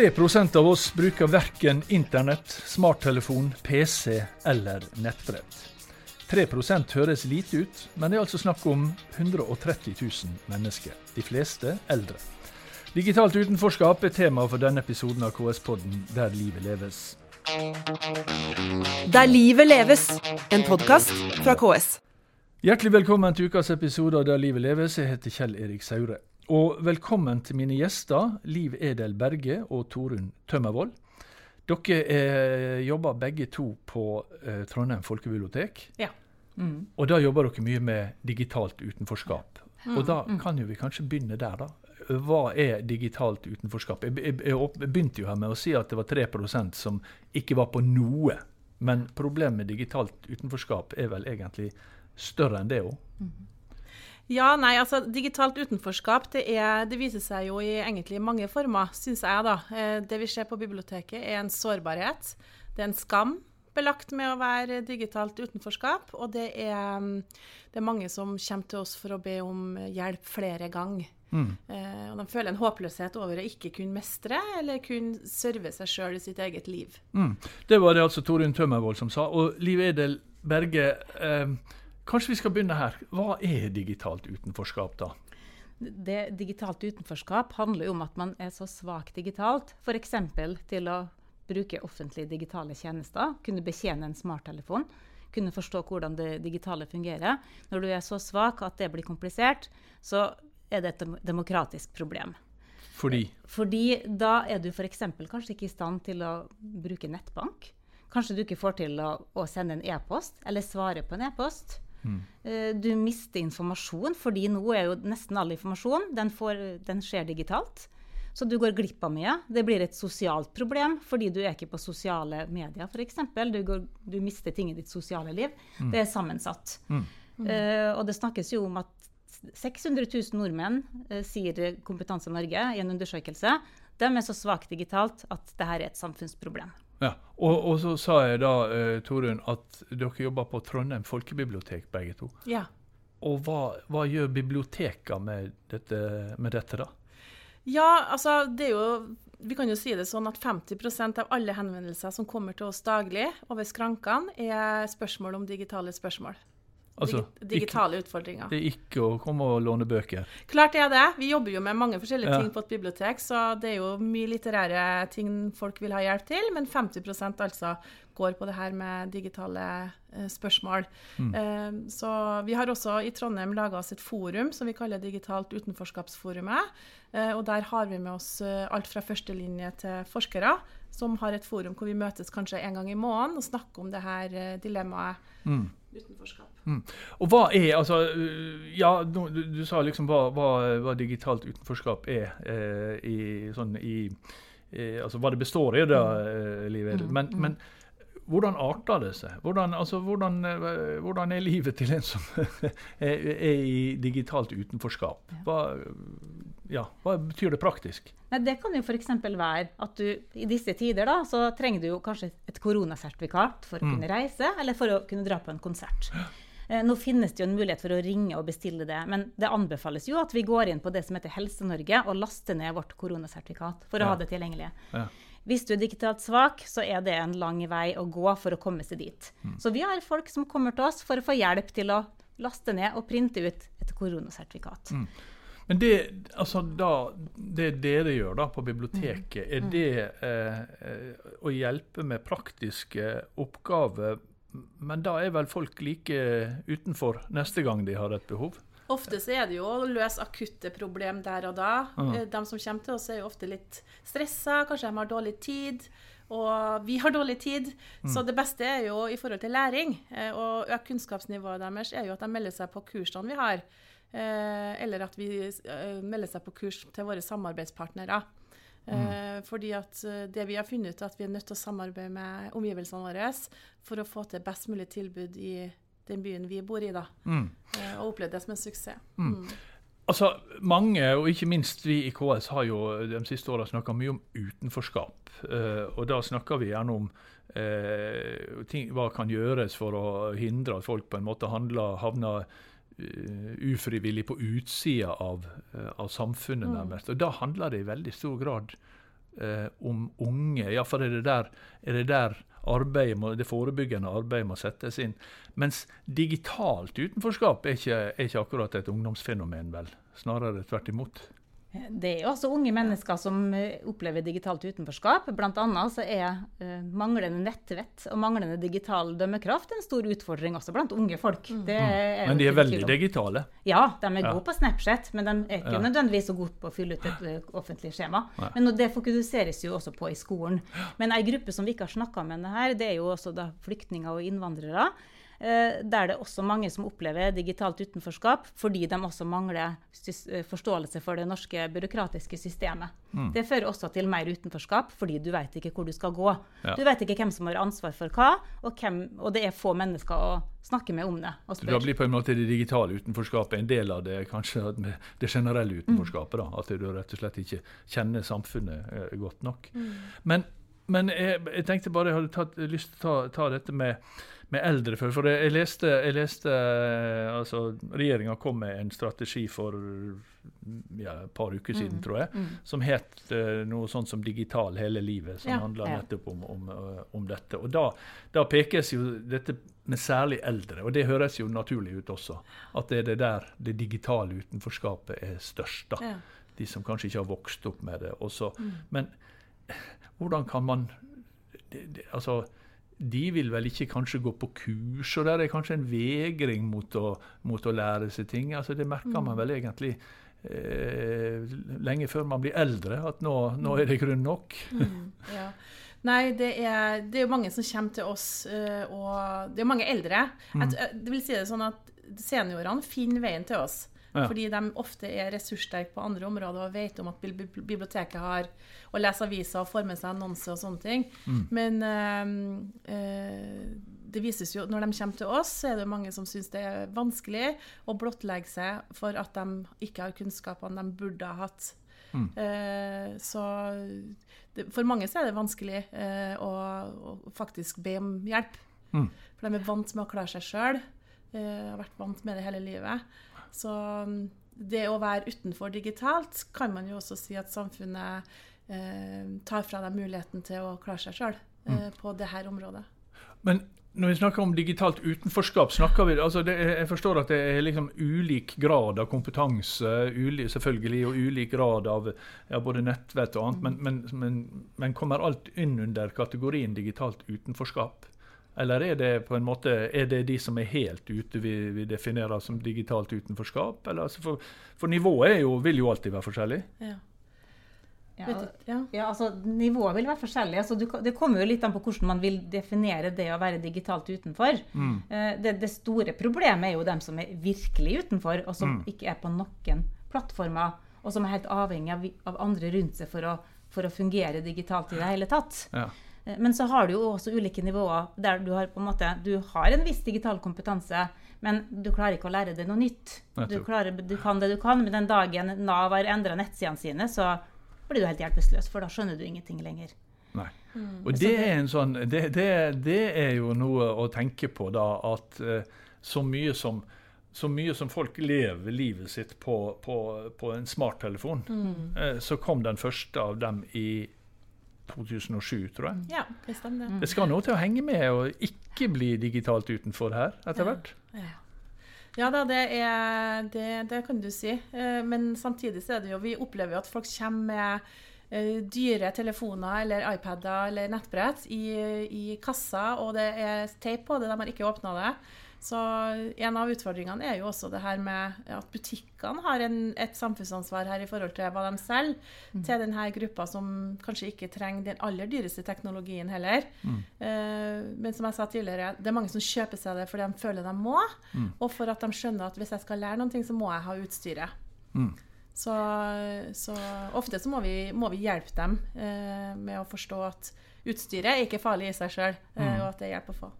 3% av oss bruker verken internett, smarttelefon, PC eller nettbrett. 3% høres lite ut, men det er altså snakk om 130 000 mennesker. De fleste eldre. Digitalt utenforskap er tema for denne episoden av KS-podden Der livet leves. Der livet leves, en podkast fra KS. Hjertelig velkommen til ukas episode av Der livet leves. Jeg heter Kjell Erik Saure. Og velkommen til mine gjester, Liv Edel Berge og Torunn Tømmervoll. Dere eh, jobber begge to på eh, Trondheim folkebibliotek. Ja. Mm. Og da jobber dere mye med digitalt utenforskap. Mm. Og da kan jo vi kanskje begynne der, da. Hva er digitalt utenforskap? Jeg, jeg, jeg begynte jo her med å si at det var 3% som ikke var på noe. Men problemet med digitalt utenforskap er vel egentlig større enn det òg. Ja, nei, altså Digitalt utenforskap det, er, det viser seg jo i egentlig mange former, syns jeg. da. Eh, det vi ser på biblioteket, er en sårbarhet. Det er en skam belagt med å være digitalt utenforskap. Og det er, det er mange som kommer til oss for å be om hjelp flere ganger. Mm. Eh, og de føler en håpløshet over å ikke kunne mestre eller kunne serve seg sjøl i sitt eget liv. Mm. Det var det altså Torunn Tømmervold som sa. Og Liv Edel Berge, eh, Kanskje vi skal begynne her. Hva er digitalt utenforskap, da? Det Digitalt utenforskap handler jo om at man er så svak digitalt, f.eks. til å bruke offentlige digitale tjenester, kunne betjene en smarttelefon, kunne forstå hvordan det digitale fungerer. Når du er så svak at det blir komplisert, så er det et demokratisk problem. Fordi? Fordi da er du f.eks. kanskje ikke i stand til å bruke nettbank. Kanskje du ikke får til å, å sende en e-post eller svare på en e-post. Mm. Du mister informasjon, fordi nå er jo nesten all informasjon den, får, den, skjer digitalt. Så du går glipp av mye. Det blir et sosialt problem fordi du er ikke på sosiale medier f.eks. Du, du mister ting i ditt sosiale liv. Mm. Det er sammensatt. Mm. Uh, og det snakkes jo om at 600 000 nordmenn, uh, sier Kompetanse Norge i en undersøkelse, de er så svakt digitalt at dette er et samfunnsproblem. Ja, og, og, så sa jeg da, uh, Torunn, at dere jobber på Trondheim folkebibliotek begge to. Ja. Og hva, hva gjør bibliotekene med med dette, da? Ja, altså det er jo vi kan jo si det sånn at 50% av alle henvendelser som kommer til oss daglig over skrankene, er spørsmål om digitale spørsmål. Altså, digitale ikke, utfordringer. Det er ikke å komme og låne bøker? Klart det er det. Vi jobber jo med mange forskjellige ja. ting på et bibliotek, så det er jo mye litterære ting folk vil ha hjelp til. Men 50% altså går på det her med digitale uh, spørsmål. Mm. Uh, så vi har også i Trondheim laga oss et forum som vi kaller Digitalt utenforskapsforumet. Uh, og der har vi med oss alt fra førstelinje til forskere, som har et forum hvor vi møtes kanskje en gang i måneden og snakker om det her dilemmaet. Mm. Utenforskap. Mm. Og hva er altså Ja, du, du sa liksom hva, hva, hva, digitalt utenforskap er eh, i, sånn i eh, Altså hva det består i, da, eh, Liv Edel. men, mm. men, hvordan arter det seg? Hvordan, altså, hvordan, hvordan, er livet til en som er, er i digitalt utenforskap? Hva, ja, hva betyr det praktisk? Nei, det kan jo f.eks. være at du i disse tider da, så trenger du jo kanskje et koronasertifikat for å mm. kunne reise, eller for å kunne dra på en konsert. Eh, nå finnes det jo en mulighet for å ringe og bestille det, men det anbefales jo at vi går inn på det som heter Helse-Norge og laster ned vårt koronasertifikat for å ja. ha det tilgjengelig. Ja. Hvis du er digitalt svak, så er det en lang vei å gå for å komme seg dit. Mm. Så vi har folk som kommer til oss for å få hjelp til å laste ned og printe ut et koronasertifikat. Mm. Men det, altså da, det, dere gjør da på biblioteket, er mm. det eh, eh, å hjelpe med praktiske oppgaver men da er vel folk like utenfor neste gang de har et behov? Ofte så er det jo å løse akutte problem der og da. Mm. De som kommer til oss, er jo ofte litt stressa, kanskje de har dårlig tid. Og vi har dårlig tid. Mm. Så det beste er jo i forhold til læring eh, og øke kunnskapsnivået deres, er jo at de melder seg på kursene vi har. Eh, eller at vi melder seg på kurs til våre samarbeidspartnere. Mm. Eh, fordi at eh, det vi har funnet ut, at vi er nødt til å samarbeide med omgivelsene våre for å få til best mulig tilbud i den byen vi bor i, da. Mm. Eh, og opplevd det som en suksess. Mm. mm. Altså, Mange, og ikke minst vi i KS, har jo de siste åra snakka mye om utenforskap. Og da snakker vi gjerne om uh, ting, hva kan gjøres for å hindre at folk på en måte handler, havner Eh, ufrivillig på utsida av, eh, av, samfunnet, mm. nærmest. Og da handler det i veldig stor grad eh, om unge. Iallfall er det der, er det, der må, det forebyggende arbeidet må settes inn. Mens digitalt utenforskap er ikke, er ikke akkurat et ungdomsfenomen, vel. Snarere tvert imot. Det er jo også unge mennesker som eh, opplever digitalt utenforskap. Blant annet så er uh, manglende nettvett og manglende digital dømmekraft en stor utfordring også blant unge folk. Mm. men de er veldig digitale? Ja, de er ja. gode på Snapchat, men de er ikke ja. nødvendigvis så gode på å fylle ut et uh, offentlig skjema. Men det fokuseres jo også på i skolen. Men ei gruppe som vi ikke har snakka med her, det er jo også da flyktninger og innvandrere. Eh, der det er også mange som opplever digitalt utenforskap fordi de også mangler eh, forståelse for det norske byråkratiske systemet. Mm. Det fører også til mer utenforskap, fordi du vet ikke hvor du skal gå. Ja. Du vet ikke hvem som har ansvar for hva, og, hvem, og, det er få mennesker å snakke med om det. Da blir på en måte det digitale utenforskapet en del av det kanskje det generelle utenforskapet. Da, at du rett og slett ikke kjenner samfunnet eh, godt nok. Mm. Men, men jeg, jeg, tenkte bare jeg hadde tatt, lyst til å ta, ta dette med med eldre. For jeg leste, jeg leste altså Regjeringa kom med en strategi for ja, et par uker siden, mm. tror jeg, mm. som het uh, noe sånt som Digital hele livet, som ja, handla nettopp om, om, uh, om, dette. Og da, da, pekes jo dette med særlig eldre, og det høres jo naturlig ut også. At det er det der det digitale utenforskapet er størst. da. De som kanskje ikke har vokst opp med det. Også. Mm. Men hvordan kan man det, det, altså de vil vel ikke kanskje gå på kurs, og der er kanskje en vegring mot å, mot å lære seg ting. Altså Det merker man mm. vel egentlig eh, lenge før man blir eldre, at nå, nå er det grunn nok. Mm, ja. Nei, det er, det er, jo mange som kommer til oss, eh, og det er mange eldre. Mm. det vil si det sånn at Seniorene finner veien til oss. Ja. Fordi de ofte er ressurssterke på andre områder og vet om at biblioteket har å lese aviser og forme med seg annonser og sånne ting. Mm. Men øh, det vises jo, når de kommer til oss, så er det mange som syns det er vanskelig å blottlegge seg for at de ikke har kunnskapene de burde ha hatt. Mm. Uh, så det, for mange så er det vanskelig uh, å, å, faktisk be om hjelp. Mm. For de er vant med å klare seg sjøl. Uh, har vært vant med det hele livet. Så um, det å være utenfor digitalt kan man jo også si at samfunnet eh, tar fra deg muligheten til å klare seg sjøl eh, mm. på dette området. Men når vi snakker om digitalt utenforskap, snakker vi, altså det, jeg forstår at det er liksom ulik grad av kompetanse ulik, selvfølgelig, og ulik grad av ja, både nettvett og annet, men, men, men, men kommer alt inn under kategorien digitalt utenforskap? Eller er det på en måte, er det de som er helt ute vi, vi definerer som digitalt utenforskap? Eller, altså for, for, nivået jo, vil jo alltid være forskjellig. Ja. Ja, ja. altså Nivået vil være forskjellig. Altså, du, det kommer jo litt an på hvordan man vil definere det å være digitalt utenfor. Mm. Eh, det, det, store problemet er jo dem som er virkelig utenfor, og som mm. ikke er på noen plattformer, og som er helt avhengig av, av andre rundt seg for å, for å, fungere digitalt i det hele tatt. Ja. Eh, men så har du jo også ulike nivåer der du har, på en, måte, du har en viss digital kompetanse, men du klarer ikke å lære deg noe nytt. Du, klarer, du kan det du kan, men den dagen Nav har endra nettsidene sine, så blir du helt hjelpeløs, for da skjønner du ingenting lenger. Nei. Mm. Og det er, sånn, det, det, det er, jo noe å tenke på, da, at uh, så mye som så mye som folk lever livet sitt på, på, på en smarttelefon, mm. uh, så kom den første av dem i 2007, tror jeg. Ja, Det stemmer. Mm. Det skal noe til å henge med og ikke bli digitalt utenfor her etter hvert. Ja, ja. ja da, det, er, det, det, kan du si. Eh, men samtidig så er det jo Vi opplever jo at folk kommer med eh, dyre telefoner eller iPader eller nettbrett i, i kassa, og det er teip på det, de har ikke åpna det. Så en av utfordringene er jo også det her med at butikkene har en, et samfunnsansvar her i forhold til hva de selger mm. til denne gruppa som kanskje ikke trenger den aller dyreste teknologien heller. Mm. Uh, men som jeg sa tidligere, det er mange som kjøper seg det fordi de føler de må, mm. og for at de skjønner at hvis jeg skal lære noe, så må jeg ha utstyret. Mm. Så, så, ofte så må vi, må vi hjelpe dem eh, med å forstå at utstyret er ikke farlig i seg sjøl, eh, mm. og at det er hjelp å få.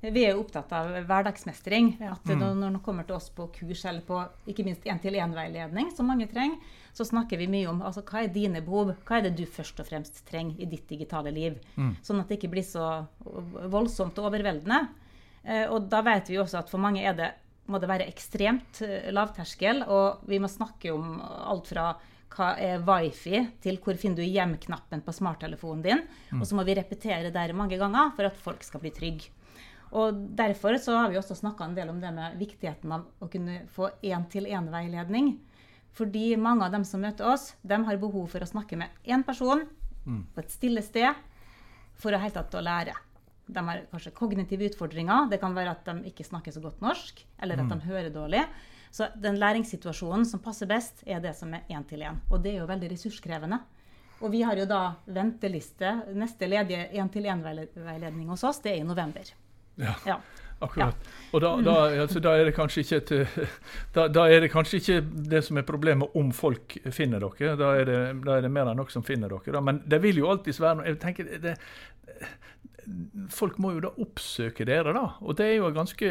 Vi er jo opptatt av hverdagsmestring. at mm. Når man kommer til oss på kurs eller på ikke minst én-til-én-veiledning, som mange trenger, så snakker vi mye om altså, hva er dine behov. Hva er det du først og fremst trenger i ditt digitale liv? Mm. Sånn at det ikke blir så voldsomt og overveldende. Eh, og da vet vi også at for mange det, må det være ekstremt eh, lavterskel, og vi må snakke om alt fra hva er wifi til hvor finner du hjem-knappen på smarttelefonen din. Og så må vi repetere der mange ganger for at folk skal bli trygge. Og Derfor så har vi også snakka en del om det med viktigheten av å kunne få én-til-én-veiledning. Fordi mange av dem som møter oss, de har behov for å snakke med én person på et stille sted for å helt tatt å lære. De har kanskje kognitive utfordringer. Det kan være at de ikke snakker så godt norsk, eller at de hører dårlig. Så den læringssituasjonen som passer best, er det som er én-til-én. Og det er jo veldig ressurskrevende. Og vi har jo da venteliste. Neste ledige én-til-én-veiledning hos oss, det er i november. Ja, Ja. akkurat. Og da, da, altså, da, er det kanskje ikke et, da, da er det kanskje ikke det som er problemet om folk finner dere. Da er det, da er det mer enn nok som finner dere. Da. Men det vil jo alltids være noe jeg tenker, det, Folk må jo da oppsøke dere, da. Og det er jo et ganske,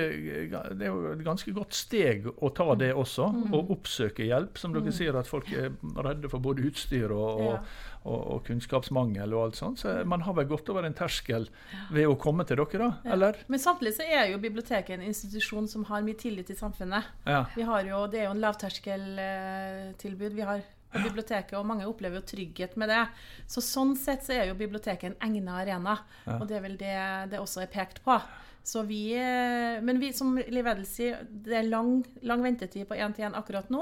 ganske godt steg å ta det også. Å oppsøke hjelp. Som dere sier, at folk er redde for både utstyr og, Ja. og, og, kunnskapsmangel og alt sånt. Så man har vel gått over en terskel ved å komme til dere, da? Eller? Men samtidig så er jo biblioteket en institusjon som har mye tillit i samfunnet. Ja. Vi har jo, Det er jo en lavterskeltilbud vi har på biblioteket, og mange opplever jo trygghet med det. Så Sånn sett så er jo biblioteket en egnet arena, og det er vel det det også er pekt på. Så vi, eh, men vi, som Liv Edel sier, det er lang, lang ventetid på én-til-én akkurat nå.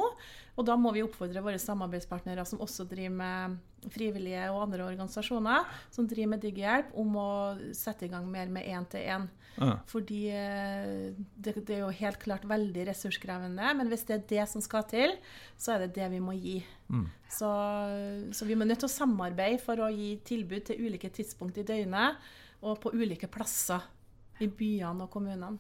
Og da må vi oppfordre våre samarbeidspartnere som også driver med frivillige og andre organisasjoner, som driver med Digihjelp, om å sette i gang mer med én-til-én. Ja. Fordi eh, det, det er jo helt klart veldig ressurskrevende, men hvis det er det som skal til, så er det det vi må gi. Så, så vi må nødt til å samarbeide for å gi tilbud til ulike tidspunkt i døgnet, og på ulike plasser i byene og kommunene.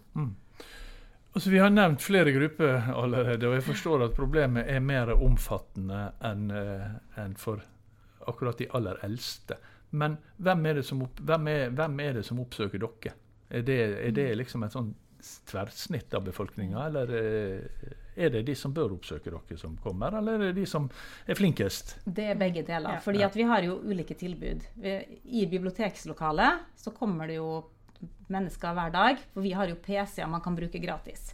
Altså, vi har nevnt flere grupper allerede, og jeg forstår at problemet er mer omfattende enn en for akkurat de aller eldste. Men hvem er det som, opp, hvem er, hvem er det som oppsøker dere? Er det, er det liksom et sånn tverrsnitt av befolkninga, eller eh, er det de som bør oppsøke dere, som kommer, eller er det de som er flinkest? Det er begge deler. fordi vi har jo ulike tilbud. I bibliotekslokalet så kommer det jo mennesker hver dag. For vi har jo PC-er man kan bruke gratis.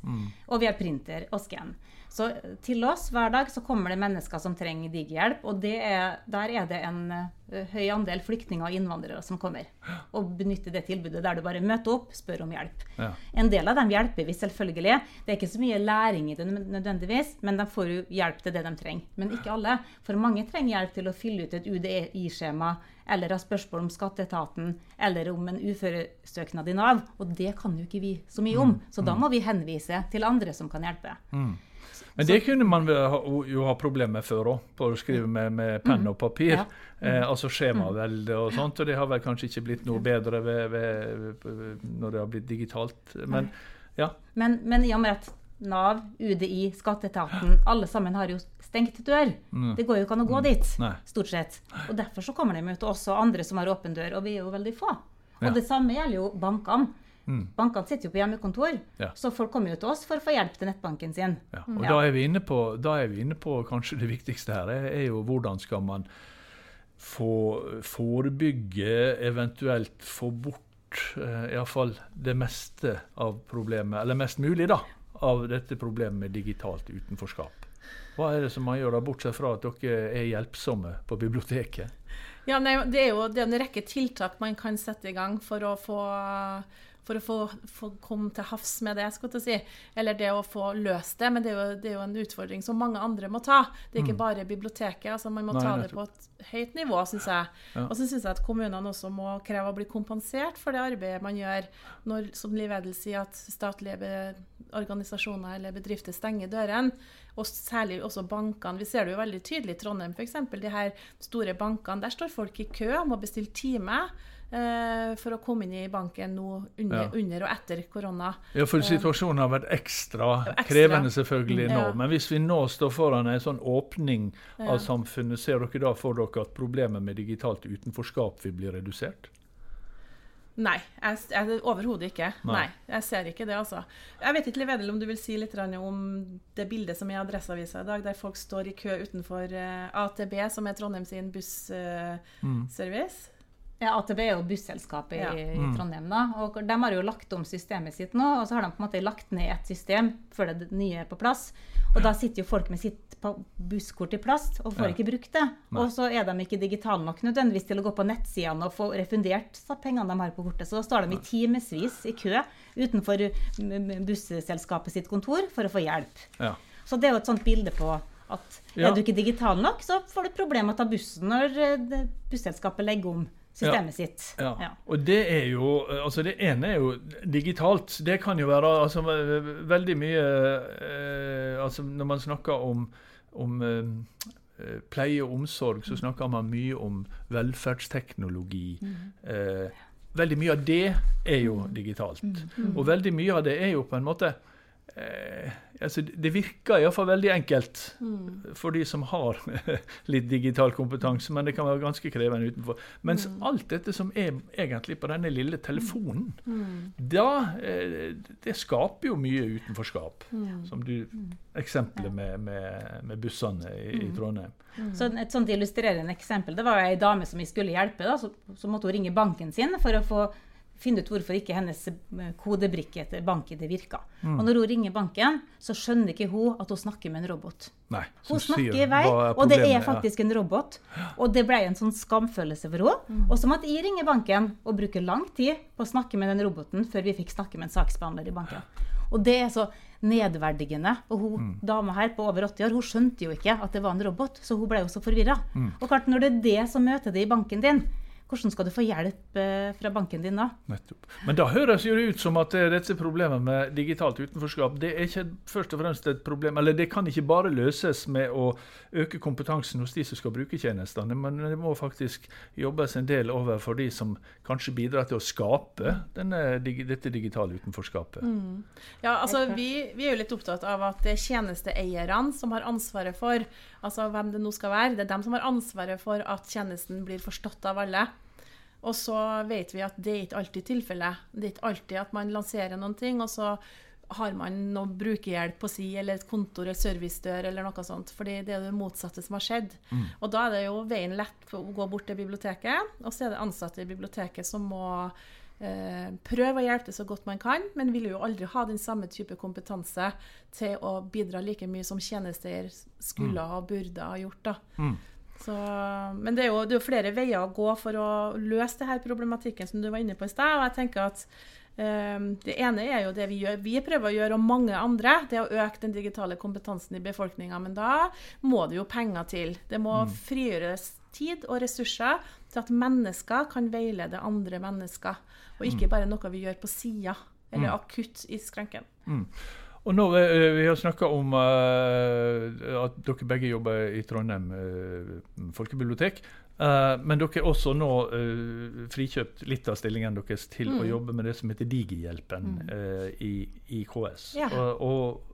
Og vi har printer og skann. Så til oss hver dag så kommer det mennesker som trenger digihjelp. Og det er, der er det en uh, høy andel flyktninger og innvandrere som kommer. Og benytter det tilbudet der du bare møter opp, spør om hjelp. Ja. En del av dem hjelper vi selvfølgelig. Det er ikke så mye læring i det nødvendigvis, men de får jo hjelp til det de trenger. Men ikke alle. For mange trenger hjelp til å fylle ut et UDI-skjema, eller har spørsmål om skatteetaten, eller om en uføresøknad i Nav. Og det kan jo ikke vi så mye om. Så da må vi henvise til andre som kan hjelpe. Men det kunne man jo ha problemer med før òg, på å skrive med, med penn og papir. Ja. Eh, altså skjemavelde og sånt. Og det har vel kanskje ikke blitt noe bedre ved, ved, når det har blitt digitalt. Men ja. Men, men i og med at Nav, UDI, skatteetaten, alle sammen har jo stengt dør. Det går jo ikke an å gå dit, Nei. stort sett. Og derfor så kommer de jo til oss og andre som har åpen dør, og vi er jo veldig få. Og Ja. det samme gjelder jo bankene. Bankene sitter jo på hjemmekontor, Ja. så folk kommer jo til oss for å få hjelp til nettbanken sin. Ja, og Ja. Da, er vi inne på, da er vi inne på kanskje det viktigste her, er, er jo hvordan skal man få forebygge, eventuelt få bort eh, iallfall det meste av problemet, eller mest mulig da, av dette problemet med digitalt utenforskap. Hva er det som man gjør da, bortsett fra at dere er hjelpsomme på biblioteket? Ja, nei, Det er jo det er en rekke tiltak man kan sette i gang for å få for å få, få komme til havs med det, skulle jeg si. Eller det å få løst det. Men det er, jo, det er jo en utfordring som mange andre må ta. Det er ikke bare biblioteket. altså Man må Nei, ta det på et høyt nivå, syns jeg. Ja. Og så syns jeg at kommunene også må kreve å bli kompensert for det arbeidet man gjør når, som Liv Edel sier, at statlige organisasjoner eller bedrifter stenger dørene. Og særlig også bankene. Vi ser det jo veldig tydelig i Trondheim f.eks. De her store bankene. Der står folk i kø om må bestille time eh, for å komme inn i banken nå under, Ja. under og etter korona. Ja, for situasjonen har vært ekstra, Ekstra. krevende selvfølgelig nå. Ja. Men hvis vi nå står foran en sånn åpning Ja. av samfunnet, ser dere da for dere at problemet med digitalt utenforskap vil bli redusert? Nei, jeg, jeg, overhodet ikke. Nei. Nei. Jeg ser ikke det, altså. Jeg vet ikke, Liv Edel, om du vil si litt om det bildet som er i Adresseavisa i dag, der folk står i kø utenfor eh, AtB, som er Trondheim sin bussservice? Ja, AtB er jo busselskapet Ja. i, i Trondheim. da, og De har jo lagt om systemet sitt nå, og så har de på en måte lagt ned et system før det nye er på plass. Og da sitter jo folk med sitt busskort i plast og får Ja. ikke brukt det. Og så er de ikke digitale nok nødvendigvis til å gå på nettsidene og få refundert pengene de har på kortet. Så da står de i timevis i kø utenfor busselskapet sitt kontor for å få hjelp. Ja. Så det er jo et sånt bilde på at Ja. er du ikke digital nok, så får du problemer med å ta bussen når eh, busselskapet legger om systemet sitt. Ja. Ja. Og det er jo Altså, det ene er jo digitalt. Det kan jo være altså, veldig mye eh, Altså, når man snakker om, om eh, pleie og omsorg, så snakker man mye om velferdsteknologi. Eh, veldig mye av det er jo digitalt. Og veldig mye av det er jo på en måte eh, altså Det virker iallfall veldig enkelt for de som har litt digital kompetanse, men det kan være ganske krevende utenfor. Mens alt dette som er egentlig på denne lille telefonen, da eh, Det skaper jo mye utenforskap. Som du Eksempelet med, med, med bussene i, i Trondheim. Så et sånt illustrerende eksempel, det var ei dame som vi skulle hjelpe. da, Så, så måtte hun ringe banken sin for å få finne ut hvorfor ikke hennes eh, kodebrikke til banken virka. virka. Og når hun ringer banken, så skjønner ikke hun at hun snakker med en robot. Nei, Hun snakker i vei, og det er faktisk en robot. Og det ble en sånn skamfølelse for henne. Og så måtte jeg ringe banken og bruke lang tid på å snakke med den roboten før vi fikk snakke med en saksbehandler i banken. Og det er så nedverdigende. Og hun dama her på over 80 år hun skjønte jo ikke at det var en robot, så hun ble jo så forvirra. Og klart, når det er det som møter deg i banken din, hvordan skal du få hjelp eh, fra banken din da? Nettopp. Men da høres jo det ut som at eh, dette problemet med digitalt utenforskap det er ikke først og fremst et problem, eller det kan ikke bare løses med å øke kompetansen hos de som skal bruke tjenestene, men det må faktisk jobbes en del overfor de som kanskje bidrar til å skape denne, dette digitale utenforskapet. Ja, altså vi, vi er jo litt opptatt av at det er tjenesteeierne som har ansvaret for altså hvem det nå skal være. Det er dem som har ansvaret for at tjenesten blir forstått av alle. Og så vet vi at det er ikke alltid tilfellet. Det er ikke alltid at man lanserer noen ting, og så har man noe brukerhjelp på si, eller et kontor eller servicedør eller noe sånt. Fordi det er det motsatte som har skjedd. Og da er det jo veien lett å gå bort til biblioteket, og så er det ansatte i biblioteket som må eh, prøve å hjelpe så godt man kan, men vil jo aldri ha den samme type kompetanse til å bidra like mye som tjenesteeier skulle ha og burde ha gjort. da. Mm. Så, men det er, jo, det er jo flere veier å gå for å løse det her problematikken som du var inne på i sted. Og jeg tenker at eh, det ene er jo det vi gjør, vi prøver å gjøre, og mange andre, det er å øke den digitale kompetansen i befolkninga. Men da må det jo penger til. Det må frigjøres tid og ressurser til at mennesker kan veilede andre mennesker. Og ikke bare noe vi gjør på sida, eller akutt i skranken. Og nå, eh, Vi har snakka om uh, at dere begge jobber i Trondheim uh, folkebibliotek. Uh, men dere har også nå eh, frikjøpt litt av stillingen deres til å jobbe med det som heter Digihjelpen eh, i, i KS. Ja. Og, og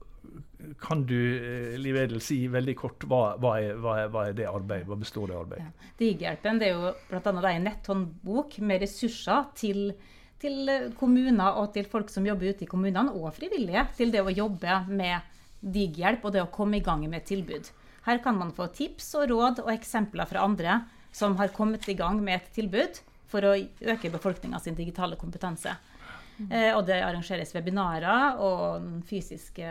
kan du, eh, Liv Edel, si veldig kort hva, hva, er, hva, er, hva er det arbeidet? Hva består det arbeidet? Ja. Digihjelpen det er jo bl.a. en netthåndbok med ressurser til, til kommuner og til folk som jobber ute i kommunene, og frivillige, til det å jobbe med digghjelp og det å komme i gang med tilbud. Her kan man få tips og råd og eksempler fra andre som har kommet i gang med et tilbud for å øke befolkninga sin digitale kompetanse. Eh, og det arrangeres webinarer og fysiske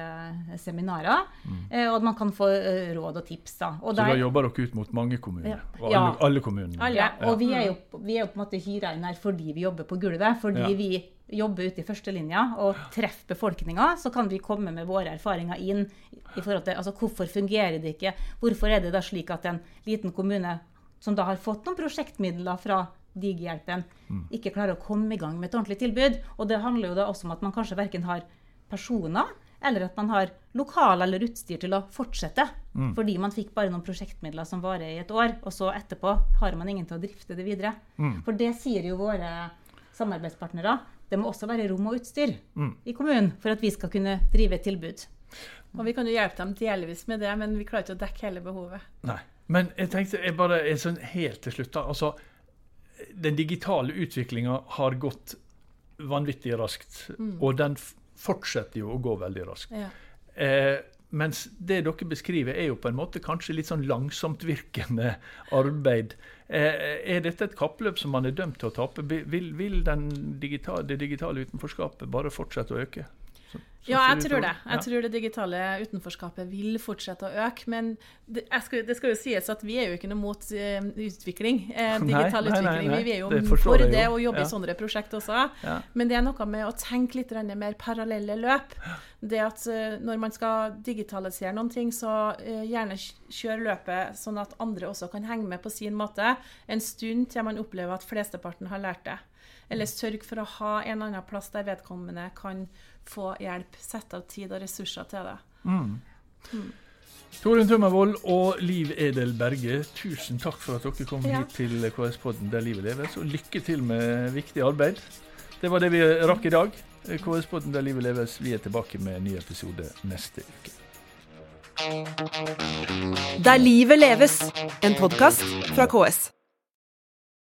seminarer. Eh, og man kan få eh, råd og tips. Da. Og Så der- da jobber dere ut mot mange kommuner? Ja. Og alle, Ja. alle kommunene? Alle. ja, og vi er, jo, vi er jo på en måte hyra inn her fordi vi jobber på gulvet. Fordi vi jobber ute i førstelinja og treffer befolkninga, så kan vi komme med våre erfaringer inn. i forhold til, altså Hvorfor fungerer det ikke? Hvorfor er det da slik at en liten kommune som da har fått noen prosjektmidler fra Digihjelpen, ikke klarer å komme i gang med et ordentlig tilbud? Og det handler jo da også om at man kanskje verken har personer eller at man har lokal eller utstyr til å fortsette. Fordi man fikk bare noen prosjektmidler som varer i et år, og så etterpå har man ingen til å drifte det videre. For det sier jo våre samarbeidspartnere. Det må også være rom og utstyr i kommunen for at vi skal kunne drive et tilbud. Og vi kan jo hjelpe dem delvis med det, men vi klarer ikke å dekke hele behovet. Nei. Men jeg tenkte jeg bare er sånn helt til slutt da, altså, Den digitale utviklinga har gått vanvittig raskt. Og den fortsetter jo å gå veldig raskt. Ja. Eh, mens det dere beskriver, er jo på en måte kanskje litt sånn langsomtvirkende arbeid. Eh, er dette et kappløp som man er dømt til å tape? Vil, vil digitale, det digitale utenforskapet bare fortsette å øke? Så, så ja, jeg tror det. Jeg ja. tror det digitale utenforskapet vil fortsette å øke. Men det, skal, det, skal, jo sies at vi er jo ikke noe mot uh, utvikling. Eh, digital nei, utvikling. Nei, nei, vi er jo det for det og jobber ja. i sånne prosjekt også. Ja. Men det er noe med å tenke litt mer parallelle løp. Det at uh, når man skal digitalisere noen ting, så gjerne kjør løpet sånn at andre også kan henge med på sin måte. En stund til man opplever at flesteparten har lært det. Eller sørg for å ha en annen plass der vedkommende kan få hjelp. Sette av tid og ressurser til det. Mm. Mm. Torunn Tømmervold og Liv Edel Berge, tusen takk for at dere kom ja. hit til KS-podden Der livet leves, og lykke til med viktig arbeid. Det var det vi rakk i dag. KS-podden Der livet leves. Vi er tilbake med en ny episode neste uke. Der livet leves, en podkast fra KS.